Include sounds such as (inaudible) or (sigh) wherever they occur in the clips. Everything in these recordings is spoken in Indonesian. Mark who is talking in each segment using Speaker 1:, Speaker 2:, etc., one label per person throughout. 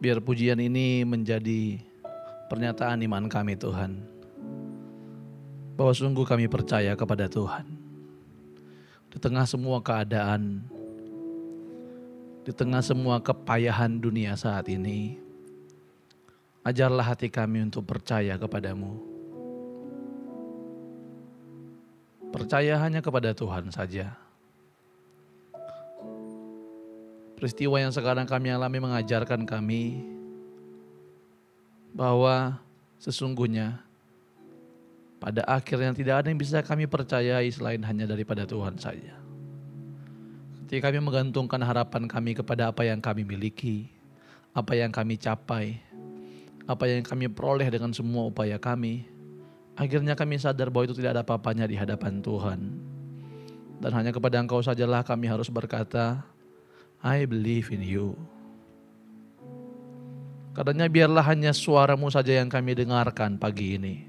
Speaker 1: Biar pujian ini menjadi pernyataan iman kami Tuhan. Bahwa sungguh kami percaya kepada Tuhan. Di tengah semua keadaan, di tengah semua kepayahan dunia saat ini, ajarlah hati kami untuk percaya kepadamu. Percaya hanya kepada Tuhan saja. Peristiwa yang sekarang kami alami mengajarkan kami bahwa sesungguhnya pada akhirnya tidak ada yang bisa kami percayai selain hanya daripada Tuhan saja. Ketika kami menggantungkan harapan kami kepada apa yang kami miliki, apa yang kami capai, apa yang kami peroleh dengan semua upaya kami, akhirnya kami sadar bahwa itu tidak ada apa-apanya di hadapan Tuhan. Dan hanya kepada Engkau sajalah kami harus berkata, I believe in you. Katanya biarlah hanya suaramu saja yang kami dengarkan pagi ini.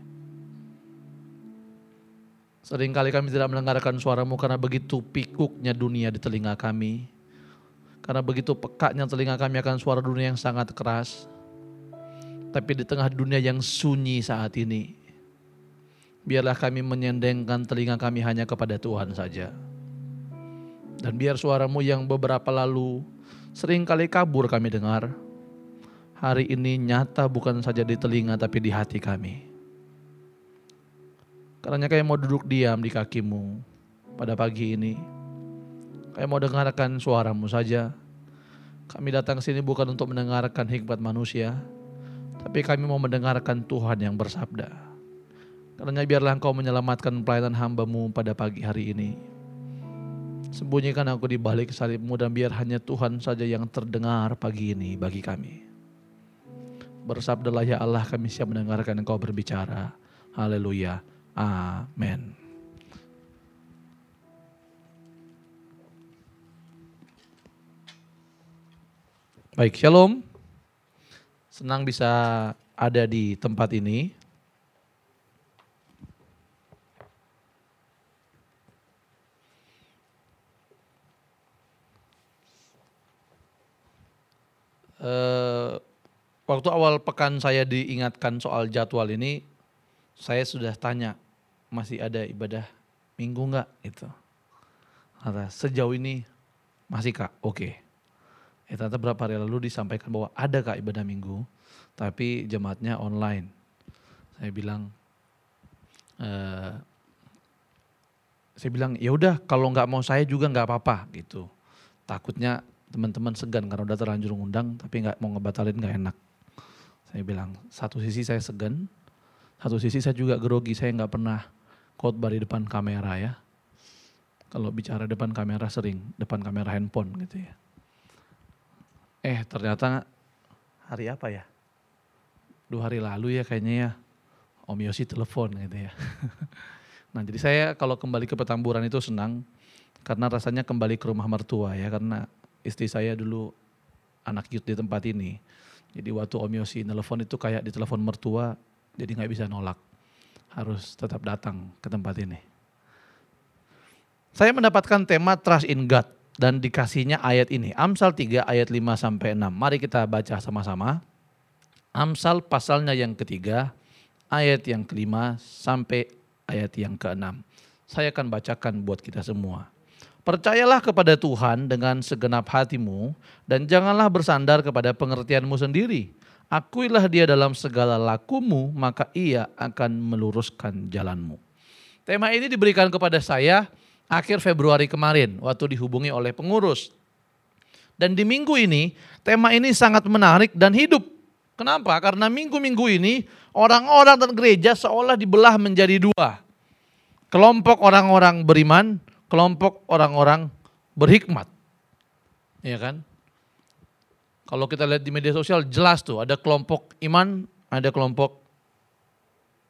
Speaker 1: Seringkali kami tidak mendengarkan suaramu karena begitu pikuknya dunia di telinga kami. Karena begitu pekatnya telinga kami akan suara dunia yang sangat keras. Tapi di tengah dunia yang sunyi saat ini, biarlah kami menyendengkan telinga kami hanya kepada Tuhan saja. Dan biar suaramu yang beberapa lalu sering kali kabur kami dengar, hari ini nyata bukan saja di telinga tapi di hati kami. Karena kayak mau duduk diam di kakimu pada pagi ini. Kayak mau dengarkan suaramu saja. Kami datang sini bukan untuk mendengarkan hikmat manusia, tapi kami mau mendengarkan Tuhan yang bersabda. Karena biarlah engkau menyelamatkan pelayanan hambamu pada pagi hari ini. Sembunyikan aku di balik salibmu dan biar hanya Tuhan saja yang terdengar pagi ini bagi kami. Bersabdalah ya Allah kami siap mendengarkan engkau berbicara. Haleluya. Amin. Baik, shalom. Senang bisa ada di tempat ini. Waktu awal pekan saya diingatkan soal jadwal ini, saya sudah tanya masih ada ibadah minggu nggak itu. Kata sejauh ini masih kak, oke. Okay. Eh ternyata berapa hari lalu disampaikan bahwa ada kak ibadah minggu, tapi jemaatnya online. Saya bilang, uh, saya bilang ya udah kalau nggak mau saya juga nggak apa-apa gitu. Takutnya teman-teman segan karena udah terlanjur ngundang tapi nggak mau ngebatalin nggak enak. Saya bilang satu sisi saya segan, satu sisi saya juga grogi, saya nggak pernah khotbah di depan kamera ya. Kalau bicara depan kamera sering, depan kamera handphone gitu ya. Eh ternyata hari apa ya? Dua hari lalu ya kayaknya ya, Om Yosi telepon gitu ya. (laughs) nah jadi saya kalau kembali ke Petamburan itu senang, karena rasanya kembali ke rumah mertua ya, karena istri saya dulu anak youth di tempat ini. Jadi waktu Om Yosi nelfon itu kayak di telepon mertua, jadi nggak bisa nolak. Harus tetap datang ke tempat ini. Saya mendapatkan tema Trust in God dan dikasihnya ayat ini. Amsal 3 ayat 5 sampai 6. Mari kita baca sama-sama. Amsal pasalnya yang ketiga, ayat yang kelima sampai ayat yang keenam. Saya akan bacakan buat kita semua. Percayalah kepada Tuhan dengan segenap hatimu dan janganlah bersandar kepada pengertianmu sendiri. Akuilah dia dalam segala lakumu, maka ia akan meluruskan jalanmu. Tema ini diberikan kepada saya akhir Februari kemarin waktu dihubungi oleh pengurus. Dan di minggu ini tema ini sangat menarik dan hidup. Kenapa? Karena minggu-minggu ini orang-orang dan gereja seolah dibelah menjadi dua. Kelompok orang-orang beriman kelompok orang-orang berhikmat. Ya kan? Kalau kita lihat di media sosial jelas tuh ada kelompok iman, ada kelompok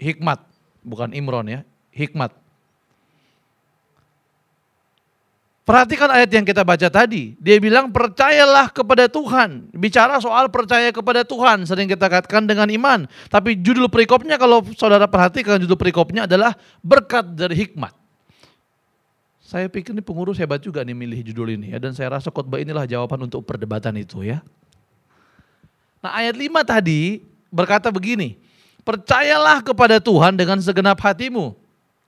Speaker 1: hikmat, bukan Imron ya, hikmat. Perhatikan ayat yang kita baca tadi. Dia bilang percayalah kepada Tuhan. Bicara soal percaya kepada Tuhan. Sering kita katakan dengan iman. Tapi judul perikopnya kalau saudara perhatikan judul perikopnya adalah berkat dari hikmat. Saya pikir ini pengurus hebat juga nih milih judul ini ya dan saya rasa khotbah inilah jawaban untuk perdebatan itu ya. Nah ayat 5 tadi berkata begini, percayalah kepada Tuhan dengan segenap hatimu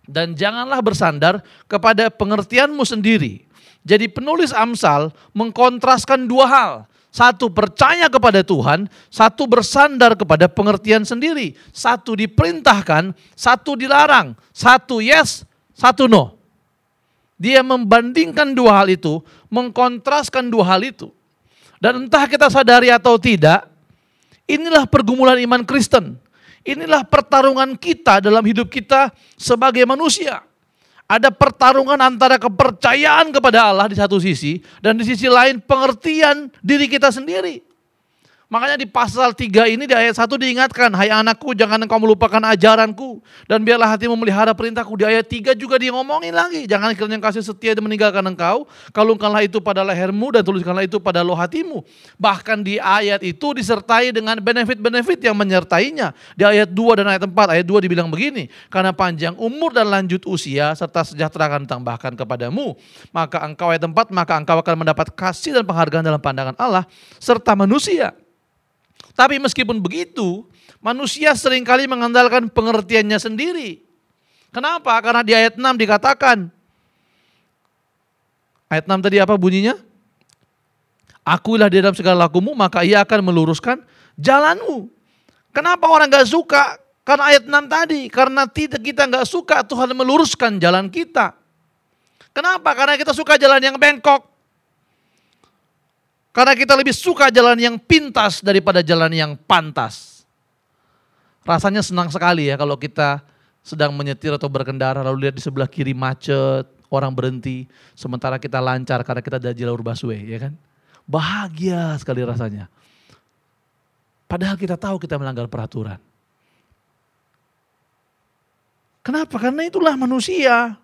Speaker 1: dan janganlah bersandar kepada pengertianmu sendiri. Jadi penulis Amsal mengkontraskan dua hal. Satu percaya kepada Tuhan, satu bersandar kepada pengertian sendiri. Satu diperintahkan, satu dilarang. Satu yes, satu no. Dia membandingkan dua hal itu, mengkontraskan dua hal itu. Dan entah kita sadari atau tidak, inilah pergumulan iman Kristen. Inilah pertarungan kita dalam hidup kita sebagai manusia. Ada pertarungan antara kepercayaan kepada Allah di satu sisi dan di sisi lain pengertian diri kita sendiri. Makanya di pasal 3 ini di ayat 1 diingatkan, Hai anakku jangan engkau melupakan ajaranku dan biarlah hatimu melihara perintahku. Di ayat 3 juga dia lagi, jangan kiranya kasih setia dan meninggalkan engkau, kalungkanlah itu pada lehermu dan tuliskanlah itu pada loh hatimu. Bahkan di ayat itu disertai dengan benefit-benefit yang menyertainya. Di ayat 2 dan ayat 4, ayat 2 dibilang begini, karena panjang umur dan lanjut usia serta sejahtera akan ditambahkan kepadamu. Maka engkau ayat 4, maka engkau akan mendapat kasih dan penghargaan dalam pandangan Allah serta manusia tapi meskipun begitu, manusia sering kali mengandalkan pengertiannya sendiri. Kenapa? Karena di ayat 6 dikatakan, ayat 6 tadi apa bunyinya? Akulah di dalam segala lakumu, maka ia akan meluruskan jalanmu. Kenapa orang gak suka? Karena ayat 6 tadi, karena tidak kita gak suka Tuhan meluruskan jalan kita. Kenapa? Karena kita suka jalan yang bengkok. Karena kita lebih suka jalan yang pintas daripada jalan yang pantas. Rasanya senang sekali ya kalau kita sedang menyetir atau berkendara lalu lihat di sebelah kiri macet, orang berhenti, sementara kita lancar karena kita ada jalur busway, ya kan? Bahagia sekali rasanya. Padahal kita tahu kita melanggar peraturan. Kenapa? Karena itulah manusia.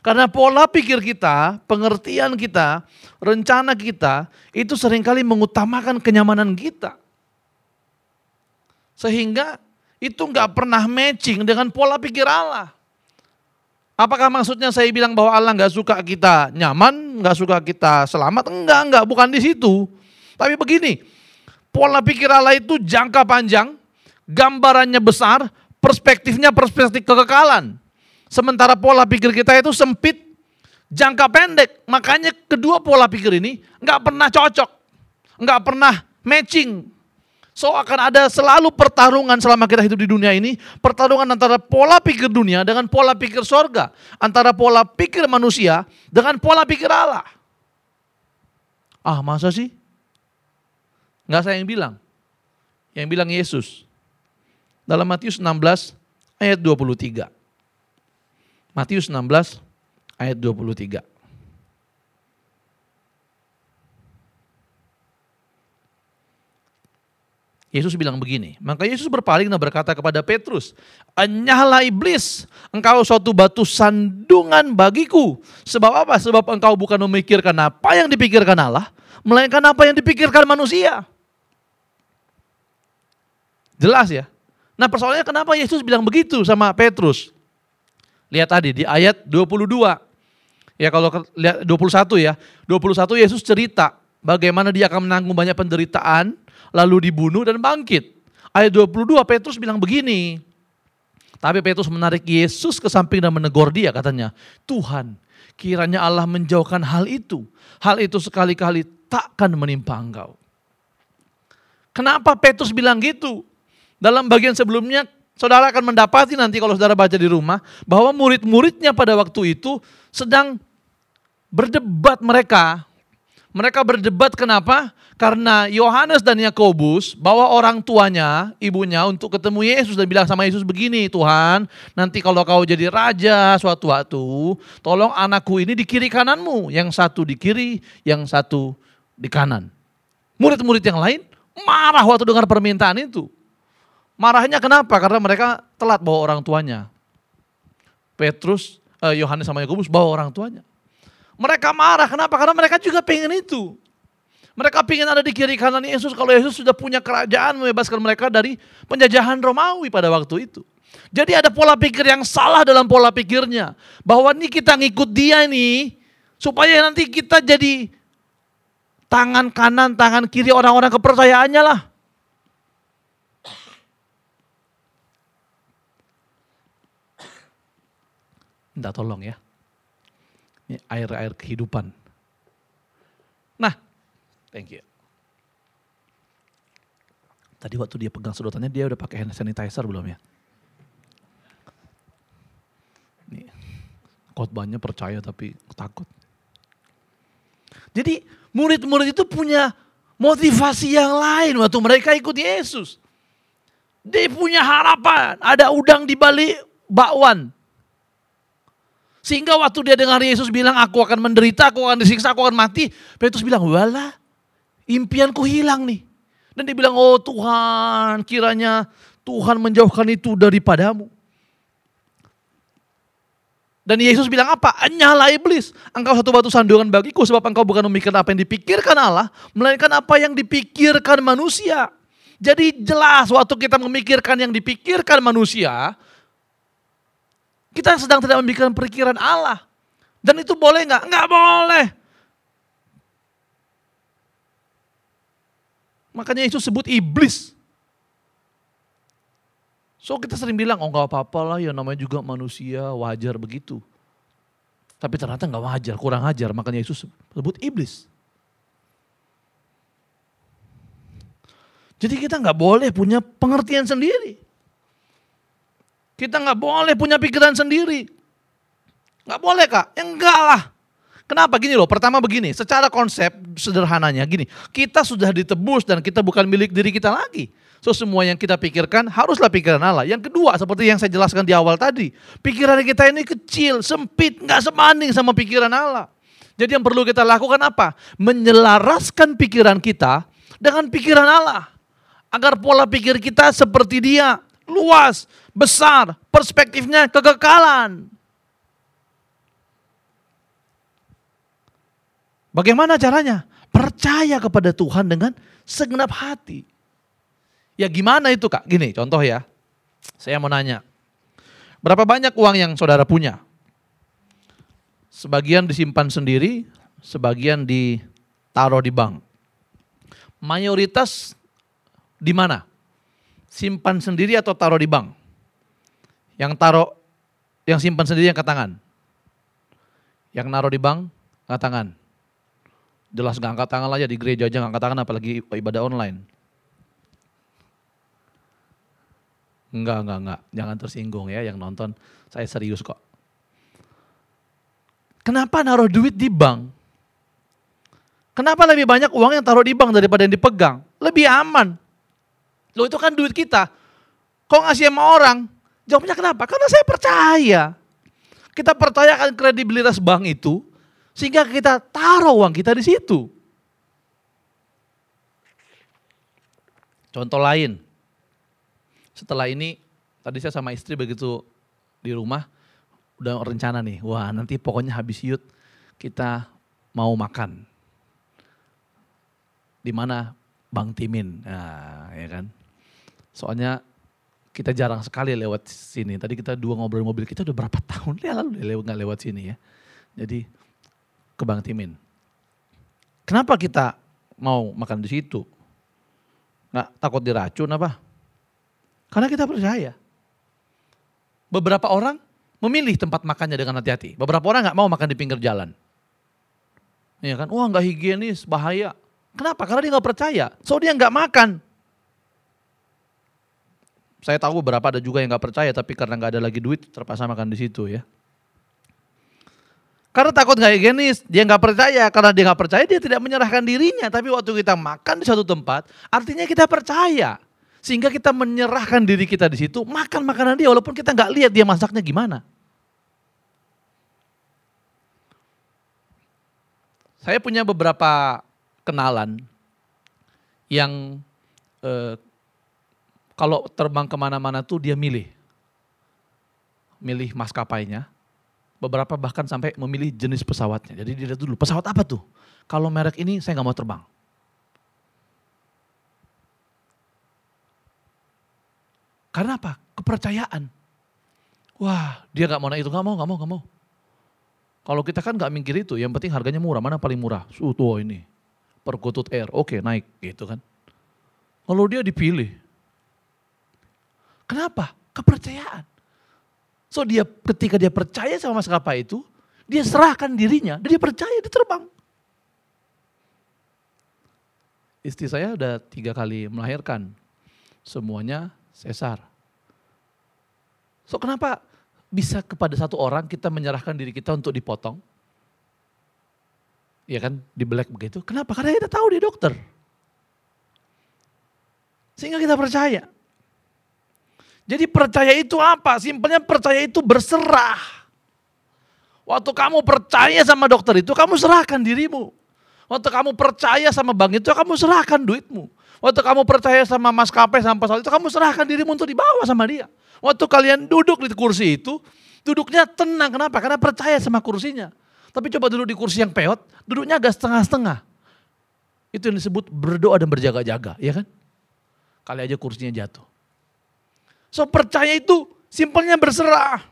Speaker 1: Karena pola pikir kita, pengertian kita, rencana kita itu sering kali mengutamakan kenyamanan kita. Sehingga itu nggak pernah matching dengan pola pikir Allah. Apakah maksudnya saya bilang bahwa Allah nggak suka kita nyaman, nggak suka kita selamat? Enggak, enggak, bukan di situ. Tapi begini, pola pikir Allah itu jangka panjang, gambarannya besar, perspektifnya perspektif kekekalan. Sementara pola pikir kita itu sempit, jangka pendek. Makanya kedua pola pikir ini nggak pernah cocok, nggak pernah matching. So akan ada selalu pertarungan selama kita hidup di dunia ini, pertarungan antara pola pikir dunia dengan pola pikir sorga, antara pola pikir manusia dengan pola pikir Allah. Ah masa sih? Nggak saya yang bilang, yang bilang Yesus. Dalam Matius 16 ayat 23. Matius 16 ayat 23. Yesus bilang begini, maka Yesus berpaling dan berkata kepada Petrus, Enyahlah iblis, engkau suatu batu sandungan bagiku. Sebab apa? Sebab engkau bukan memikirkan apa yang dipikirkan Allah, melainkan apa yang dipikirkan manusia. Jelas ya? Nah persoalannya kenapa Yesus bilang begitu sama Petrus? Lihat tadi di ayat 22. Ya kalau lihat 21 ya. 21 Yesus cerita bagaimana dia akan menanggung banyak penderitaan, lalu dibunuh dan bangkit. Ayat 22 Petrus bilang begini. Tapi Petrus menarik Yesus ke samping dan menegur dia katanya, Tuhan kiranya Allah menjauhkan hal itu. Hal itu sekali-kali takkan menimpa engkau. Kenapa Petrus bilang gitu? Dalam bagian sebelumnya Saudara akan mendapati nanti kalau saudara baca di rumah bahwa murid-muridnya pada waktu itu sedang berdebat mereka. Mereka berdebat kenapa? Karena Yohanes dan Yakobus bawa orang tuanya, ibunya untuk ketemu Yesus dan bilang sama Yesus begini, Tuhan, nanti kalau kau jadi raja suatu waktu, tolong anakku ini di kiri kananmu, yang satu di kiri, yang satu di kanan. Murid-murid yang lain marah waktu dengar permintaan itu. Marahnya kenapa? Karena mereka telat bawa orang tuanya. Petrus, eh, Yohanes sama Yakobus bawa orang tuanya. Mereka marah, kenapa? Karena mereka juga pengen itu. Mereka pengen ada di kiri kanan Yesus kalau Yesus sudah punya kerajaan membebaskan mereka dari penjajahan Romawi pada waktu itu. Jadi ada pola pikir yang salah dalam pola pikirnya. Bahwa ini kita ngikut dia nih supaya nanti kita jadi tangan kanan, tangan kiri orang-orang kepercayaannya lah. Minta tolong ya. Ini air-air kehidupan. Nah, thank you. Tadi waktu dia pegang sedotannya dia udah pakai hand sanitizer belum ya? Nih, khotbahnya percaya tapi takut. Jadi murid-murid itu punya motivasi yang lain waktu mereka ikut Yesus. Dia punya harapan, ada udang di balik bakwan. Sehingga waktu dia dengar Yesus bilang, aku akan menderita, aku akan disiksa, aku akan mati. Petrus bilang, wala impianku hilang nih. Dan dia bilang, oh Tuhan kiranya Tuhan menjauhkan itu daripadamu. Dan Yesus bilang apa? Nyala iblis. Engkau satu batu sandungan bagiku sebab engkau bukan memikirkan apa yang dipikirkan Allah. Melainkan apa yang dipikirkan manusia. Jadi jelas waktu kita memikirkan yang dipikirkan manusia. Kita sedang tidak memikirkan perikiran Allah. Dan itu boleh nggak? Nggak boleh. Makanya Yesus sebut iblis. So kita sering bilang, oh nggak apa-apa lah ya namanya juga manusia, wajar begitu. Tapi ternyata nggak wajar, kurang ajar. Makanya Yesus sebut iblis. Jadi kita nggak boleh punya pengertian sendiri. Kita nggak boleh punya pikiran sendiri. Nggak boleh kak? Ya enggak lah. Kenapa gini loh? Pertama begini, secara konsep sederhananya gini, kita sudah ditebus dan kita bukan milik diri kita lagi. So semua yang kita pikirkan haruslah pikiran Allah. Yang kedua seperti yang saya jelaskan di awal tadi, pikiran kita ini kecil, sempit, nggak sebanding sama pikiran Allah. Jadi yang perlu kita lakukan apa? Menyelaraskan pikiran kita dengan pikiran Allah. Agar pola pikir kita seperti dia, luas, besar, perspektifnya kekekalan. Bagaimana caranya? Percaya kepada Tuhan dengan segenap hati. Ya gimana itu kak? Gini contoh ya. Saya mau nanya. Berapa banyak uang yang saudara punya? Sebagian disimpan sendiri, sebagian ditaruh di bank. Mayoritas di mana? Simpan sendiri atau taruh di bank? Yang taruh, yang simpan sendiri yang ke tangan. Yang naruh di bank, ke tangan. Jelas gak angkat tangan aja di gereja aja gak angkat tangan apalagi ibadah online. Enggak, enggak, enggak. Jangan tersinggung ya yang nonton. Saya serius kok. Kenapa naruh duit di bank? Kenapa lebih banyak uang yang taruh di bank daripada yang dipegang? Lebih aman. Loh itu kan duit kita. Kok ngasih sama orang? Jawabnya kenapa? Karena saya percaya. Kita percayakan kredibilitas bank itu sehingga kita taruh uang kita di situ. Contoh lain, setelah ini tadi saya sama istri begitu di rumah udah rencana nih, wah nanti pokoknya habis yut kita mau makan. Di mana Bang Timin, nah, ya kan. Soalnya kita jarang sekali lewat sini. Tadi kita dua ngobrol mobil kita udah berapa tahun (laughs) lalu lewat nggak lewat sini ya. Jadi ke Bang Timin. Kenapa kita mau makan di situ? Nggak takut diracun apa? Karena kita percaya. Beberapa orang memilih tempat makannya dengan hati-hati. Beberapa orang nggak mau makan di pinggir jalan. Iya kan? Wah nggak higienis, bahaya. Kenapa? Karena dia nggak percaya. So dia nggak makan. Saya tahu beberapa ada juga yang nggak percaya, tapi karena nggak ada lagi duit terpaksa makan di situ ya. Karena takut gak higienis, dia nggak percaya. Karena dia nggak percaya, dia tidak menyerahkan dirinya. Tapi waktu kita makan di satu tempat, artinya kita percaya. Sehingga kita menyerahkan diri kita di situ, makan makanan dia walaupun kita nggak lihat dia masaknya gimana. Saya punya beberapa kenalan yang eh, kalau terbang ke mana-mana tuh dia milih. Milih maskapainya, beberapa bahkan sampai memilih jenis pesawatnya. Jadi dilihat dulu, pesawat apa tuh? Kalau merek ini saya nggak mau terbang. Karena apa? Kepercayaan. Wah, dia nggak mau naik itu, nggak mau, nggak mau, nggak mau. Kalau kita kan nggak mikir itu, yang penting harganya murah, mana paling murah? Tuh ini. Perkutut Air, oke naik gitu kan. Kalau dia dipilih. Kenapa? Kepercayaan. So dia ketika dia percaya sama maskapai itu, dia serahkan dirinya, dan dia percaya dia terbang. Istri saya udah tiga kali melahirkan, semuanya sesar. So kenapa bisa kepada satu orang kita menyerahkan diri kita untuk dipotong? Ya kan, di black begitu. Kenapa? Karena kita tahu dia dokter. Sehingga kita percaya. Jadi percaya itu apa? Simpelnya percaya itu berserah. Waktu kamu percaya sama dokter itu, kamu serahkan dirimu. Waktu kamu percaya sama bank itu, kamu serahkan duitmu. Waktu kamu percaya sama maskapai, sama pesawat itu, kamu serahkan dirimu untuk dibawa sama dia. Waktu kalian duduk di kursi itu, duduknya tenang. Kenapa? Karena percaya sama kursinya. Tapi coba duduk di kursi yang peot, duduknya agak setengah-setengah. Itu yang disebut berdoa dan berjaga-jaga, ya kan? Kali aja kursinya jatuh. So percaya itu simpelnya berserah.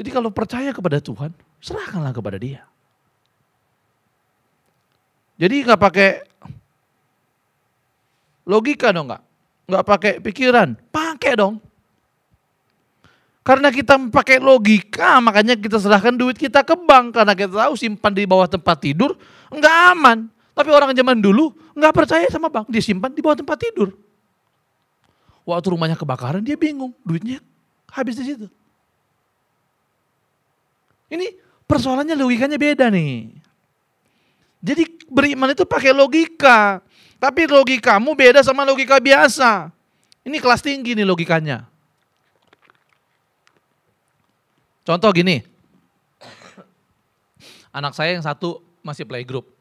Speaker 1: Jadi kalau percaya kepada Tuhan, serahkanlah kepada dia. Jadi nggak pakai logika dong nggak, nggak pakai pikiran, pakai dong. Karena kita pakai logika, makanya kita serahkan duit kita ke bank. Karena kita tahu simpan di bawah tempat tidur, nggak aman. Tapi orang zaman dulu nggak percaya sama bank, dia simpan di bawah tempat tidur. Waktu rumahnya kebakaran dia bingung, duitnya habis di situ. Ini persoalannya logikanya beda nih. Jadi beriman itu pakai logika, tapi logikamu beda sama logika biasa. Ini kelas tinggi nih logikanya. Contoh gini, anak saya yang satu masih playgroup.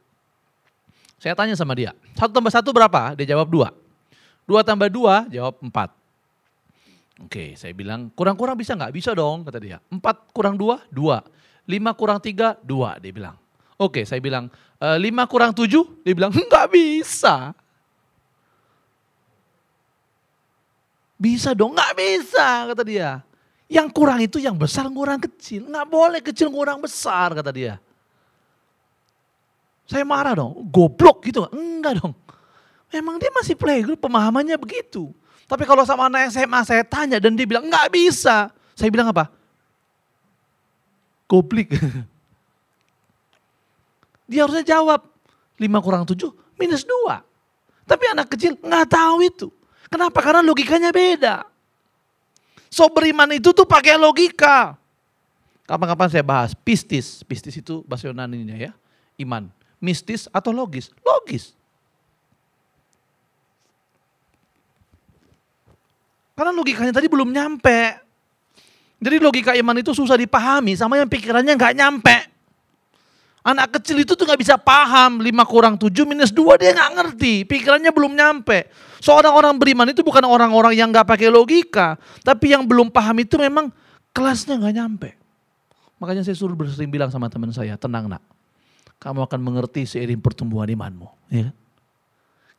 Speaker 1: Saya tanya sama dia, satu tambah satu berapa? Dia jawab dua. Dua tambah dua, jawab empat. Oke, saya bilang kurang-kurang bisa nggak? Bisa dong, kata dia. Empat kurang dua, dua. Lima kurang tiga, dua, dia bilang. Oke, saya bilang e, lima kurang tujuh, dia bilang nggak bisa. Bisa dong, nggak bisa, kata dia. Yang kurang itu yang besar kurang kecil, nggak boleh kecil kurang besar, kata dia. Saya marah dong, goblok gitu. Enggak dong. Memang dia masih playgroup, pemahamannya begitu. Tapi kalau sama anak SMA saya tanya dan dia bilang enggak bisa. Saya bilang apa? Goblik. (laughs) Dia harusnya jawab 5 kurang 7 minus 2. Tapi anak kecil nggak tahu itu. Kenapa? Karena logikanya beda. So beriman itu tuh pakai logika. Kapan-kapan saya bahas pistis. Pistis itu bahasa Yunani ya. Iman mistis atau logis? Logis. Karena logikanya tadi belum nyampe. Jadi logika iman itu susah dipahami sama yang pikirannya nggak nyampe. Anak kecil itu tuh nggak bisa paham 5 kurang 7 minus 2 dia nggak ngerti. Pikirannya belum nyampe. Seorang orang beriman itu bukan orang-orang yang nggak pakai logika. Tapi yang belum paham itu memang kelasnya nggak nyampe. Makanya saya suruh bersering bilang sama teman saya, tenang nak kamu akan mengerti seiring pertumbuhan imanmu. Ya. Kan?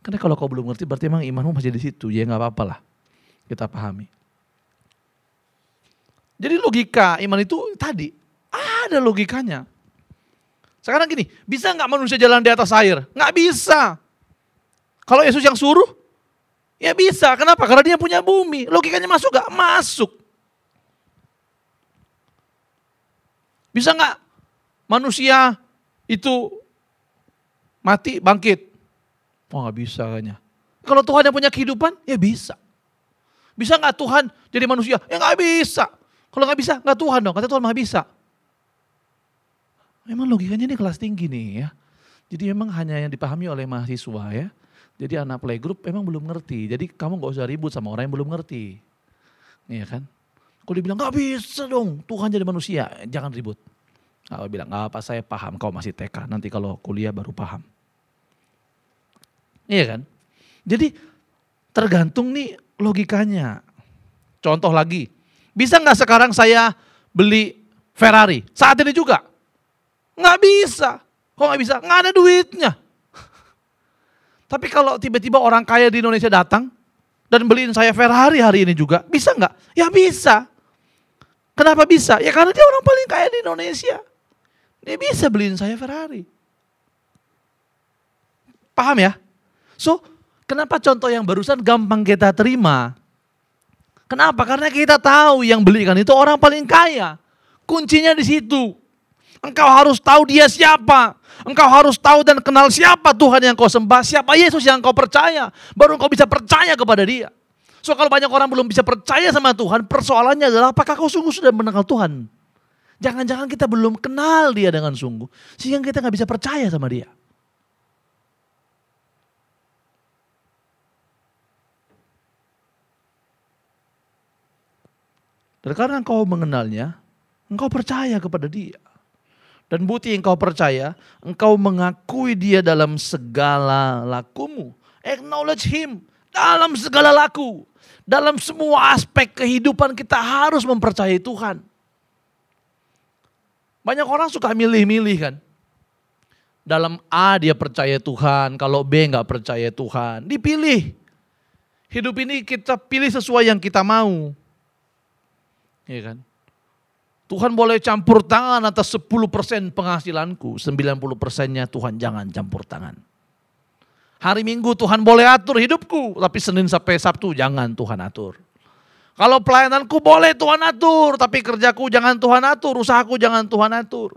Speaker 1: Karena kalau kau belum mengerti berarti memang imanmu masih di situ. Ya nggak apa-apa lah. Kita pahami. Jadi logika iman itu tadi ada logikanya. Sekarang gini, bisa nggak manusia jalan di atas air? Nggak bisa. Kalau Yesus yang suruh, ya bisa. Kenapa? Karena dia punya bumi. Logikanya masuk nggak? Masuk. Bisa nggak manusia itu mati bangkit. Oh nggak bisa kayaknya. Kalau Tuhan yang punya kehidupan, ya bisa. Bisa nggak Tuhan jadi manusia? Ya nggak bisa. Kalau nggak bisa, nggak Tuhan dong. Kata Tuhan nggak bisa. Memang logikanya ini kelas tinggi nih ya. Jadi memang hanya yang dipahami oleh mahasiswa ya. Jadi anak playgroup memang belum ngerti. Jadi kamu nggak usah ribut sama orang yang belum ngerti. Iya kan? Kalau dibilang nggak bisa dong Tuhan jadi manusia, jangan ribut. Aku bilang, nggak apa saya paham, kau masih TK, nanti kalau kuliah baru paham. Iya kan? Jadi tergantung nih logikanya. Contoh lagi, bisa nggak sekarang saya beli Ferrari? Saat ini juga? Nggak bisa. Kok nggak bisa? Nggak ada duitnya. (laughs) Tapi kalau tiba-tiba orang kaya di Indonesia datang dan beliin saya Ferrari hari ini juga, bisa nggak? Ya bisa. Kenapa bisa? Ya karena dia orang paling kaya di Indonesia. Dia bisa beliin saya Ferrari. Paham ya? So, kenapa contoh yang barusan gampang kita terima? Kenapa? Karena kita tahu yang belikan itu orang paling kaya. Kuncinya di situ. Engkau harus tahu dia siapa. Engkau harus tahu dan kenal siapa Tuhan yang kau sembah, siapa Yesus yang kau percaya. Baru engkau bisa percaya kepada dia. So kalau banyak orang belum bisa percaya sama Tuhan, persoalannya adalah apakah kau sungguh sudah mengenal Tuhan? Jangan-jangan kita belum kenal dia dengan sungguh. Sehingga kita nggak bisa percaya sama dia. Dan karena engkau mengenalnya, engkau percaya kepada dia. Dan bukti engkau percaya, engkau mengakui dia dalam segala lakumu. Acknowledge him dalam segala laku. Dalam semua aspek kehidupan kita harus mempercayai Tuhan. Banyak orang suka milih-milih kan. Dalam A dia percaya Tuhan, kalau B nggak percaya Tuhan. Dipilih. Hidup ini kita pilih sesuai yang kita mau. Iya kan? Tuhan boleh campur tangan atas 10% penghasilanku, 90 persennya Tuhan jangan campur tangan. Hari Minggu Tuhan boleh atur hidupku, tapi Senin sampai Sabtu jangan Tuhan atur. Kalau pelayananku boleh Tuhan atur, tapi kerjaku jangan Tuhan atur, usahaku jangan Tuhan atur.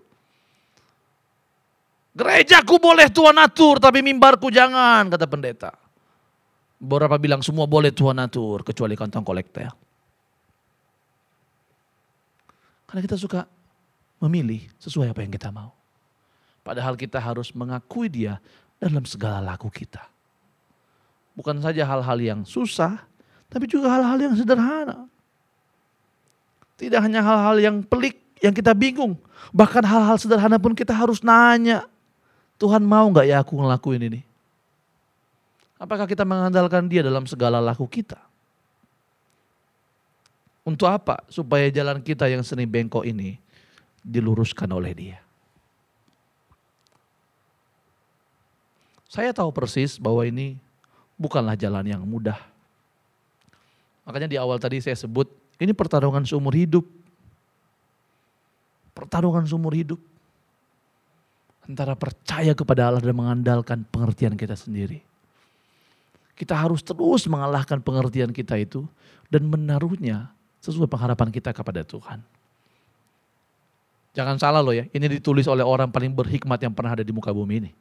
Speaker 1: Gerejaku boleh Tuhan atur, tapi mimbarku jangan, kata pendeta. Beberapa bilang semua boleh Tuhan atur, kecuali kantong kolektor. Karena kita suka memilih sesuai apa yang kita mau. Padahal kita harus mengakui dia dalam segala laku kita. Bukan saja hal-hal yang susah, tapi juga hal-hal yang sederhana. Tidak hanya hal-hal yang pelik, yang kita bingung. Bahkan hal-hal sederhana pun kita harus nanya. Tuhan mau gak ya aku ngelakuin ini? Apakah kita mengandalkan dia dalam segala laku kita? Untuk apa? Supaya jalan kita yang seni bengkok ini diluruskan oleh dia. Saya tahu persis bahwa ini bukanlah jalan yang mudah. Makanya di awal tadi saya sebut, ini pertarungan seumur hidup. Pertarungan seumur hidup. Antara percaya kepada Allah dan mengandalkan pengertian kita sendiri. Kita harus terus mengalahkan pengertian kita itu dan menaruhnya sesuai pengharapan kita kepada Tuhan. Jangan salah loh ya, ini ditulis oleh orang paling berhikmat yang pernah ada di muka bumi ini.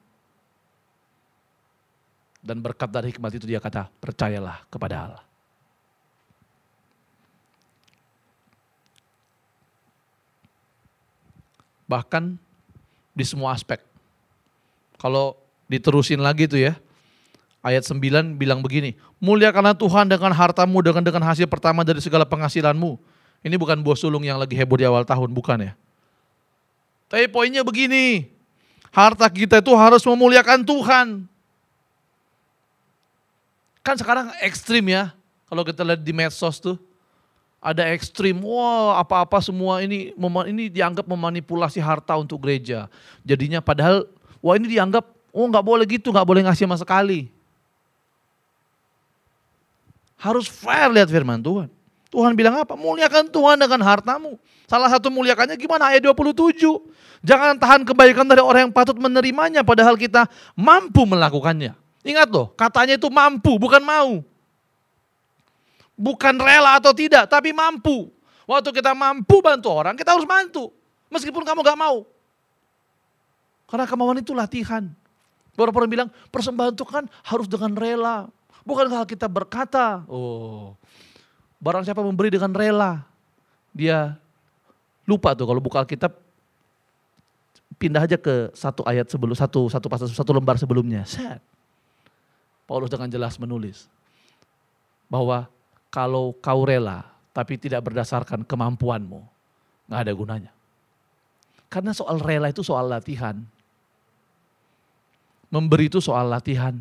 Speaker 1: Dan berkat dari hikmat itu dia kata, percayalah kepada Allah. Bahkan di semua aspek. Kalau diterusin lagi tuh ya, ayat 9 bilang begini, muliakanlah Tuhan dengan hartamu, dengan dengan hasil pertama dari segala penghasilanmu. Ini bukan bos sulung yang lagi heboh di awal tahun, bukan ya. Tapi poinnya begini, harta kita itu harus memuliakan Tuhan. Kan sekarang ekstrim ya, kalau kita lihat di medsos tuh, ada ekstrim, wah apa-apa semua ini ini dianggap memanipulasi harta untuk gereja. Jadinya padahal, wah ini dianggap, oh nggak boleh gitu, nggak boleh ngasih sama sekali. Harus fair lihat firman Tuhan. Tuhan bilang apa? Muliakan Tuhan dengan hartamu. Salah satu muliakannya gimana? Ayat 27. Jangan tahan kebaikan dari orang yang patut menerimanya padahal kita mampu melakukannya. Ingat loh, katanya itu mampu, bukan mau. Bukan rela atau tidak, tapi mampu. Waktu kita mampu bantu orang, kita harus bantu. Meskipun kamu gak mau. Karena kemauan itu latihan. Beberapa orang bilang, persembahan itu kan harus dengan rela. Bukankah kita berkata, oh barang siapa memberi dengan rela, dia lupa tuh kalau buka Alkitab pindah aja ke satu ayat sebelum satu satu pasal satu lembar sebelumnya. Set. Paulus dengan jelas menulis bahwa kalau kau rela tapi tidak berdasarkan kemampuanmu, nggak ada gunanya. Karena soal rela itu soal latihan. Memberi itu soal latihan.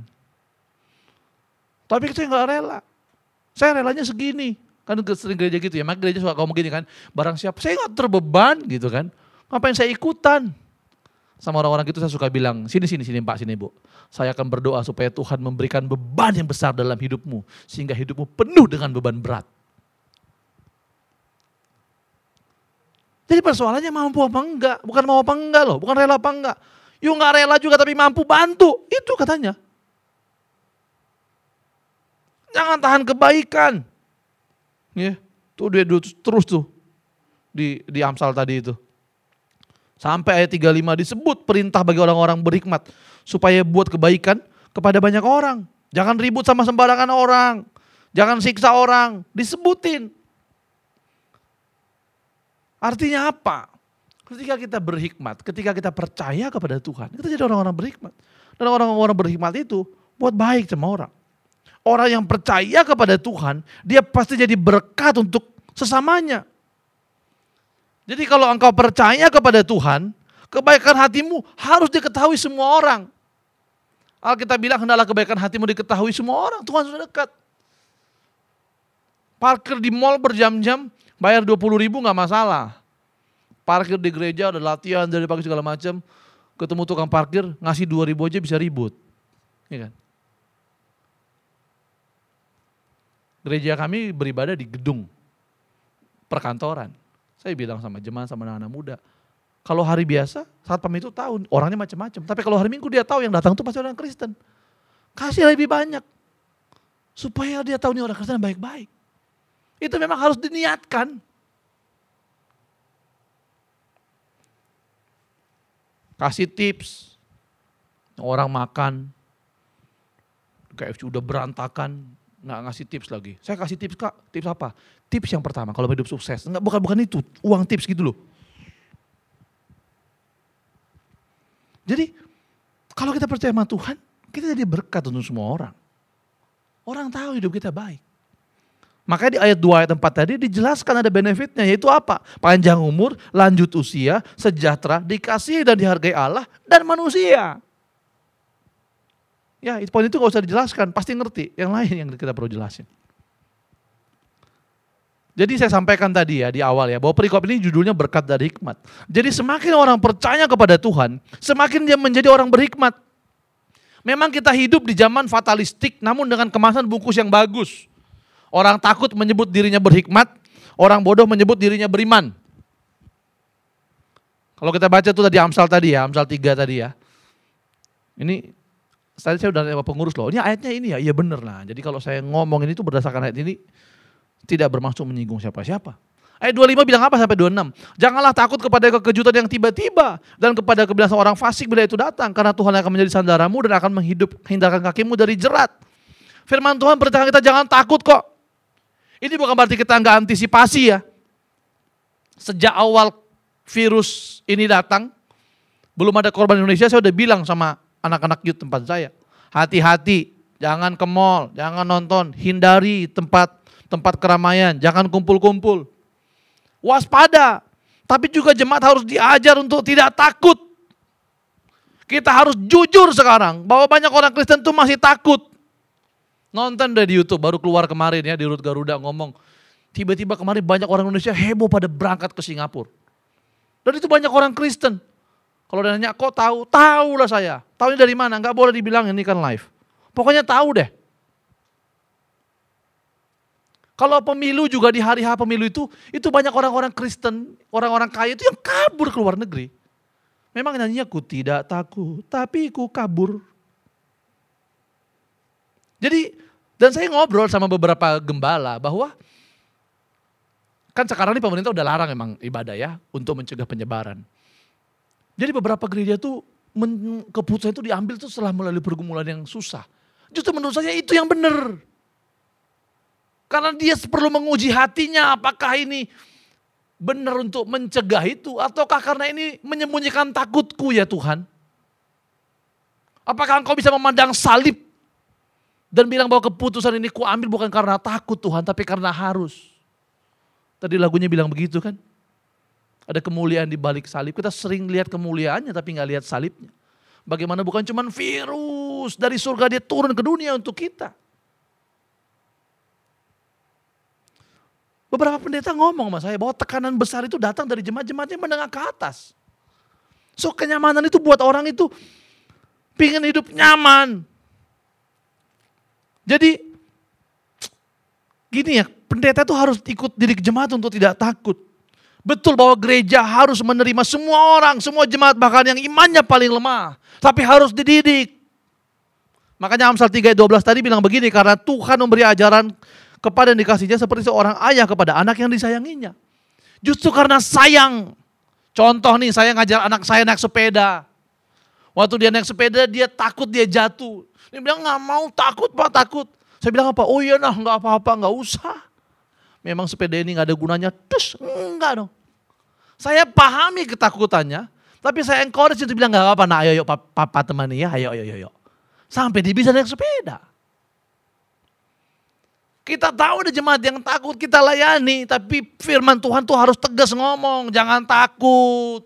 Speaker 1: Tapi saya nggak rela. Saya relanya segini. Kan sering gereja gitu ya, maka gereja suka ngomong gini kan, barang siapa, saya nggak terbeban gitu kan. Ngapain saya ikutan? Sama orang-orang gitu saya suka bilang, sini, sini, sini pak, sini bu. Saya akan berdoa supaya Tuhan memberikan beban yang besar dalam hidupmu. Sehingga hidupmu penuh dengan beban berat. Jadi persoalannya mampu apa enggak, bukan mau apa enggak loh, bukan rela apa enggak. Yuk nggak rela juga tapi mampu bantu, itu katanya. Jangan tahan kebaikan. Ya, tuh dia terus tuh di di Amsal tadi itu. Sampai ayat 35 disebut perintah bagi orang-orang berhikmat supaya buat kebaikan kepada banyak orang. Jangan ribut sama sembarangan orang. Jangan siksa orang, disebutin. Artinya apa? Ketika kita berhikmat, ketika kita percaya kepada Tuhan, kita jadi orang-orang berhikmat. Dan orang-orang berhikmat itu buat baik sama orang. Orang yang percaya kepada Tuhan, dia pasti jadi berkat untuk sesamanya. Jadi kalau engkau percaya kepada Tuhan, kebaikan hatimu harus diketahui semua orang. Alkitab bilang hendaklah kebaikan hatimu diketahui semua orang, Tuhan sudah dekat. Parkir di mall berjam-jam, Bayar 20 ribu nggak masalah. Parkir di gereja ada latihan dari pagi segala macam. Ketemu tukang parkir ngasih 2 ribu aja bisa ribut. Ya kan? Gereja kami beribadah di gedung perkantoran. Saya bilang sama jemaat sama anak-anak muda, kalau hari biasa, saat pam itu tahu orangnya macam-macam. Tapi kalau hari Minggu dia tahu yang datang itu pasti orang Kristen. Kasih lebih banyak. Supaya dia tahu nih orang Kristen baik-baik. Itu memang harus diniatkan. Kasih tips. Orang makan. KFC udah berantakan. Nggak ngasih tips lagi. Saya kasih tips kak. Tips apa? Tips yang pertama kalau hidup sukses. Enggak, bukan, bukan itu. Uang tips gitu loh. Jadi kalau kita percaya sama Tuhan, kita jadi berkat untuk semua orang. Orang tahu hidup kita baik. Makanya di ayat 2 ayat 4 tadi dijelaskan ada benefitnya yaitu apa? Panjang umur, lanjut usia, sejahtera, dikasih dan dihargai Allah dan manusia. Ya, itu poin itu gak usah dijelaskan, pasti ngerti. Yang lain yang kita perlu jelasin. Jadi saya sampaikan tadi ya di awal ya, bahwa perikop ini judulnya berkat dari hikmat. Jadi semakin orang percaya kepada Tuhan, semakin dia menjadi orang berhikmat. Memang kita hidup di zaman fatalistik, namun dengan kemasan bungkus yang bagus. Orang takut menyebut dirinya berhikmat, orang bodoh menyebut dirinya beriman. Kalau kita baca tuh tadi Amsal tadi ya, Amsal 3 tadi ya. Ini tadi saya udah lewat pengurus loh. Ini ayatnya ini ya, iya bener lah. Jadi kalau saya ngomong ini tuh berdasarkan ayat ini tidak bermaksud menyinggung siapa-siapa. Ayat 25 bilang apa sampai 26? Janganlah takut kepada kekejutan yang tiba-tiba dan kepada kebiasaan orang fasik bila itu datang karena Tuhan akan menjadi sandaramu dan akan menghidup hindarkan kakimu dari jerat. Firman Tuhan perintahkan kita jangan takut kok. Ini bukan berarti kita nggak antisipasi ya. Sejak awal virus ini datang, belum ada korban Indonesia, saya udah bilang sama anak-anak youth tempat saya. Hati-hati, jangan ke mall, jangan nonton, hindari tempat tempat keramaian, jangan kumpul-kumpul. Waspada, tapi juga jemaat harus diajar untuk tidak takut. Kita harus jujur sekarang bahwa banyak orang Kristen itu masih takut. Nonton dari Youtube baru keluar kemarin ya di Rut Garuda ngomong. Tiba-tiba kemarin banyak orang Indonesia heboh pada berangkat ke Singapura. Dan itu banyak orang Kristen. Kalau nanya kok tahu? Tahu lah saya. Tahunya dari mana? Enggak boleh dibilang ini kan live. Pokoknya tahu deh. Kalau pemilu juga di hari H pemilu itu, itu banyak orang-orang Kristen, orang-orang kaya itu yang kabur ke luar negeri. Memang nyanyinya ku tidak takut, tapi ku kabur. Jadi dan saya ngobrol sama beberapa gembala bahwa kan sekarang ini pemerintah udah larang emang ibadah ya untuk mencegah penyebaran. Jadi beberapa gereja men, keputusan itu diambil tuh setelah melalui pergumulan yang susah. Justru menurut saya itu yang benar. Karena dia perlu menguji hatinya apakah ini benar untuk mencegah itu ataukah karena ini menyembunyikan takutku ya Tuhan. Apakah engkau bisa memandang salib dan bilang bahwa keputusan ini ku ambil bukan karena takut Tuhan, tapi karena harus. Tadi lagunya bilang begitu kan. Ada kemuliaan di balik salib. Kita sering lihat kemuliaannya tapi nggak lihat salibnya. Bagaimana bukan cuma virus dari surga dia turun ke dunia untuk kita. Beberapa pendeta ngomong sama saya bahwa tekanan besar itu datang dari jemaat-jemaat yang menengah ke atas. So kenyamanan itu buat orang itu pingin hidup nyaman. Jadi gini ya, pendeta itu harus ikut didik jemaat untuk tidak takut. Betul bahwa gereja harus menerima semua orang, semua jemaat bahkan yang imannya paling lemah. Tapi harus dididik. Makanya Amsal 3 ayat 12 tadi bilang begini, karena Tuhan memberi ajaran kepada yang dikasihnya seperti seorang ayah kepada anak yang disayanginya. Justru karena sayang. Contoh nih, saya ngajar anak saya naik sepeda. Waktu dia naik sepeda, dia takut dia jatuh. Dia bilang nggak mau, takut pak, takut. Saya bilang apa? Oh iya nah, nggak apa-apa, nggak usah memang sepeda ini nggak ada gunanya, terus enggak dong. Saya pahami ketakutannya, tapi saya encourage itu bilang nggak apa-apa, nah ayo yuk papa temani ya, ayo ayo ayo. Sampai dia bisa naik sepeda. Kita tahu ada jemaat yang takut kita layani, tapi firman Tuhan tuh harus tegas ngomong, jangan takut.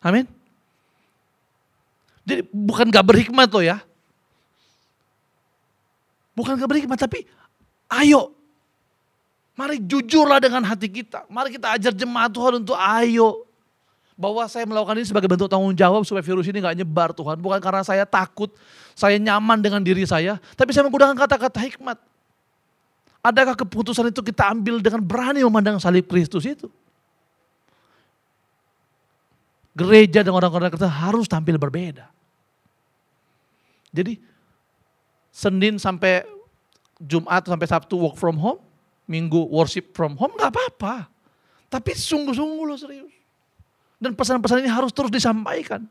Speaker 1: Amin. Jadi bukan gak berhikmat loh ya. Bukan gak berhikmat, tapi ayo Mari jujurlah dengan hati kita. Mari kita ajar jemaat Tuhan untuk ayo. Bahwa saya melakukan ini sebagai bentuk tanggung jawab supaya virus ini gak nyebar Tuhan. Bukan karena saya takut, saya nyaman dengan diri saya. Tapi saya menggunakan kata-kata hikmat. Adakah keputusan itu kita ambil dengan berani memandang salib Kristus itu? Gereja dan orang-orang kita harus tampil berbeda. Jadi Senin sampai Jumat sampai Sabtu work from home minggu worship from home nggak apa-apa. Tapi sungguh-sungguh loh serius. Dan pesan-pesan ini harus terus disampaikan.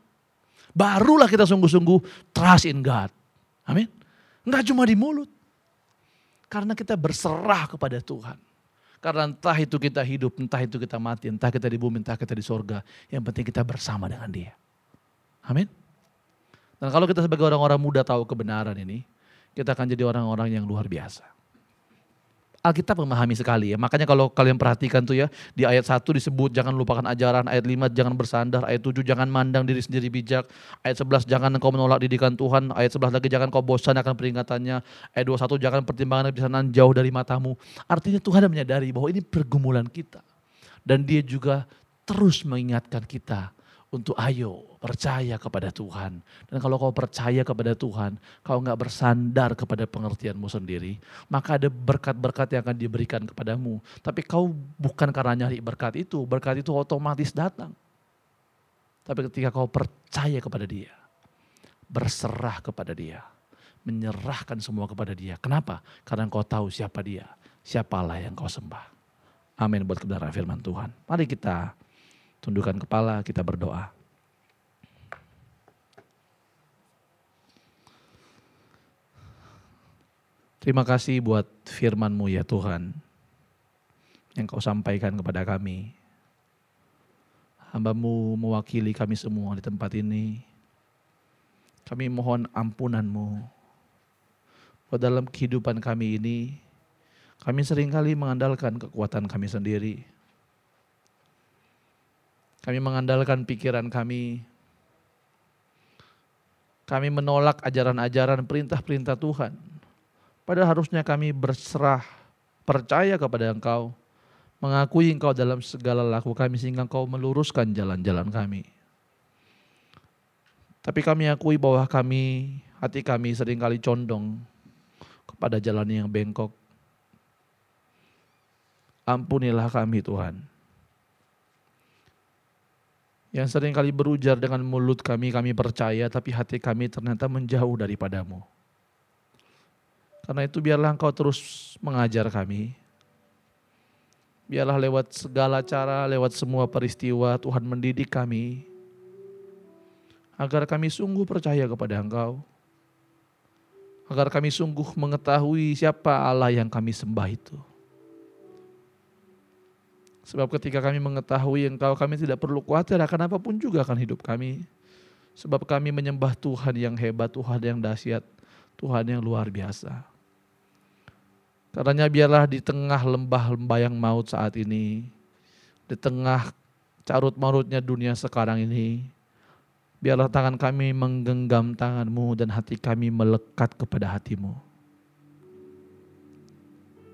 Speaker 1: Barulah kita sungguh-sungguh trust in God. Amin. Enggak cuma di mulut. Karena kita berserah kepada Tuhan. Karena entah itu kita hidup, entah itu kita mati, entah kita di bumi, entah kita di sorga. Yang penting kita bersama dengan dia. Amin. Dan kalau kita sebagai orang-orang muda tahu kebenaran ini, kita akan jadi orang-orang yang luar biasa. Alkitab memahami sekali ya. Makanya kalau kalian perhatikan tuh ya, di ayat 1 disebut jangan lupakan ajaran, ayat 5 jangan bersandar, ayat 7 jangan mandang diri sendiri bijak, ayat 11 jangan engkau menolak didikan Tuhan, ayat 11 lagi jangan kau bosan akan peringatannya, ayat 21 jangan pertimbangan kebiasaan jauh dari matamu. Artinya Tuhan menyadari bahwa ini pergumulan kita. Dan dia juga terus mengingatkan kita untuk ayo percaya kepada Tuhan. Dan kalau kau percaya kepada Tuhan, kau nggak bersandar kepada pengertianmu sendiri, maka ada berkat-berkat yang akan diberikan kepadamu. Tapi kau bukan karena nyari berkat itu, berkat itu otomatis datang. Tapi ketika kau percaya kepada dia, berserah kepada dia, menyerahkan semua kepada dia. Kenapa? Karena kau tahu siapa dia, siapa Allah yang kau sembah. Amin buat kebenaran firman Tuhan. Mari kita Tundukkan kepala, kita berdoa. Terima kasih buat firman-Mu ya Tuhan, yang kau sampaikan kepada kami. Hambamu mewakili kami semua di tempat ini. Kami mohon ampunan-Mu. Dalam kehidupan kami ini, kami sering kali mengandalkan kekuatan kami sendiri. Kami mengandalkan pikiran kami. Kami menolak ajaran-ajaran perintah-perintah Tuhan. Padahal harusnya kami berserah, percaya kepada Engkau, mengakui Engkau dalam segala laku kami sehingga Engkau meluruskan jalan-jalan kami. Tapi kami akui bahwa kami, hati kami sering kali condong kepada jalan yang bengkok. Ampunilah kami Tuhan yang sering kali berujar dengan mulut kami, kami percaya, tapi hati kami ternyata menjauh daripadamu. Karena itu biarlah engkau terus mengajar kami. Biarlah lewat segala cara, lewat semua peristiwa Tuhan mendidik kami. Agar kami sungguh percaya kepada engkau. Agar kami sungguh mengetahui siapa Allah yang kami sembah itu. Sebab ketika kami mengetahui engkau kami tidak perlu khawatir akan apa pun juga akan hidup kami. Sebab kami menyembah Tuhan yang hebat, Tuhan yang dahsyat, Tuhan yang luar biasa. Karena biarlah di tengah lembah-lembah yang maut saat ini, di tengah carut marutnya dunia sekarang ini, biarlah tangan kami menggenggam tanganmu dan hati kami melekat kepada hatimu.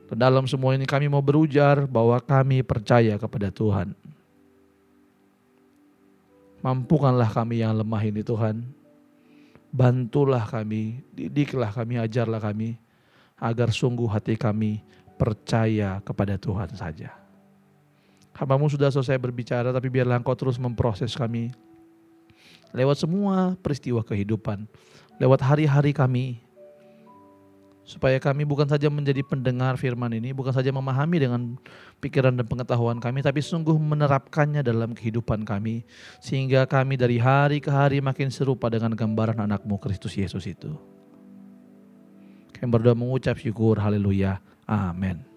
Speaker 1: Dalam semua ini kami mau berujar bahwa kami percaya kepada Tuhan. Mampukanlah kami yang lemah ini Tuhan. Bantulah kami, didiklah kami, ajarlah kami. Agar sungguh hati kami percaya kepada Tuhan saja. Hambamu sudah selesai berbicara, tapi biarlah engkau terus memproses kami. Lewat semua peristiwa kehidupan. Lewat hari-hari kami. Supaya kami bukan saja menjadi pendengar firman ini, bukan saja memahami dengan pikiran dan pengetahuan kami, tapi sungguh menerapkannya dalam kehidupan kami. Sehingga kami dari hari ke hari makin serupa dengan gambaran anakmu Kristus Yesus itu. Kami berdoa mengucap syukur, haleluya, amin.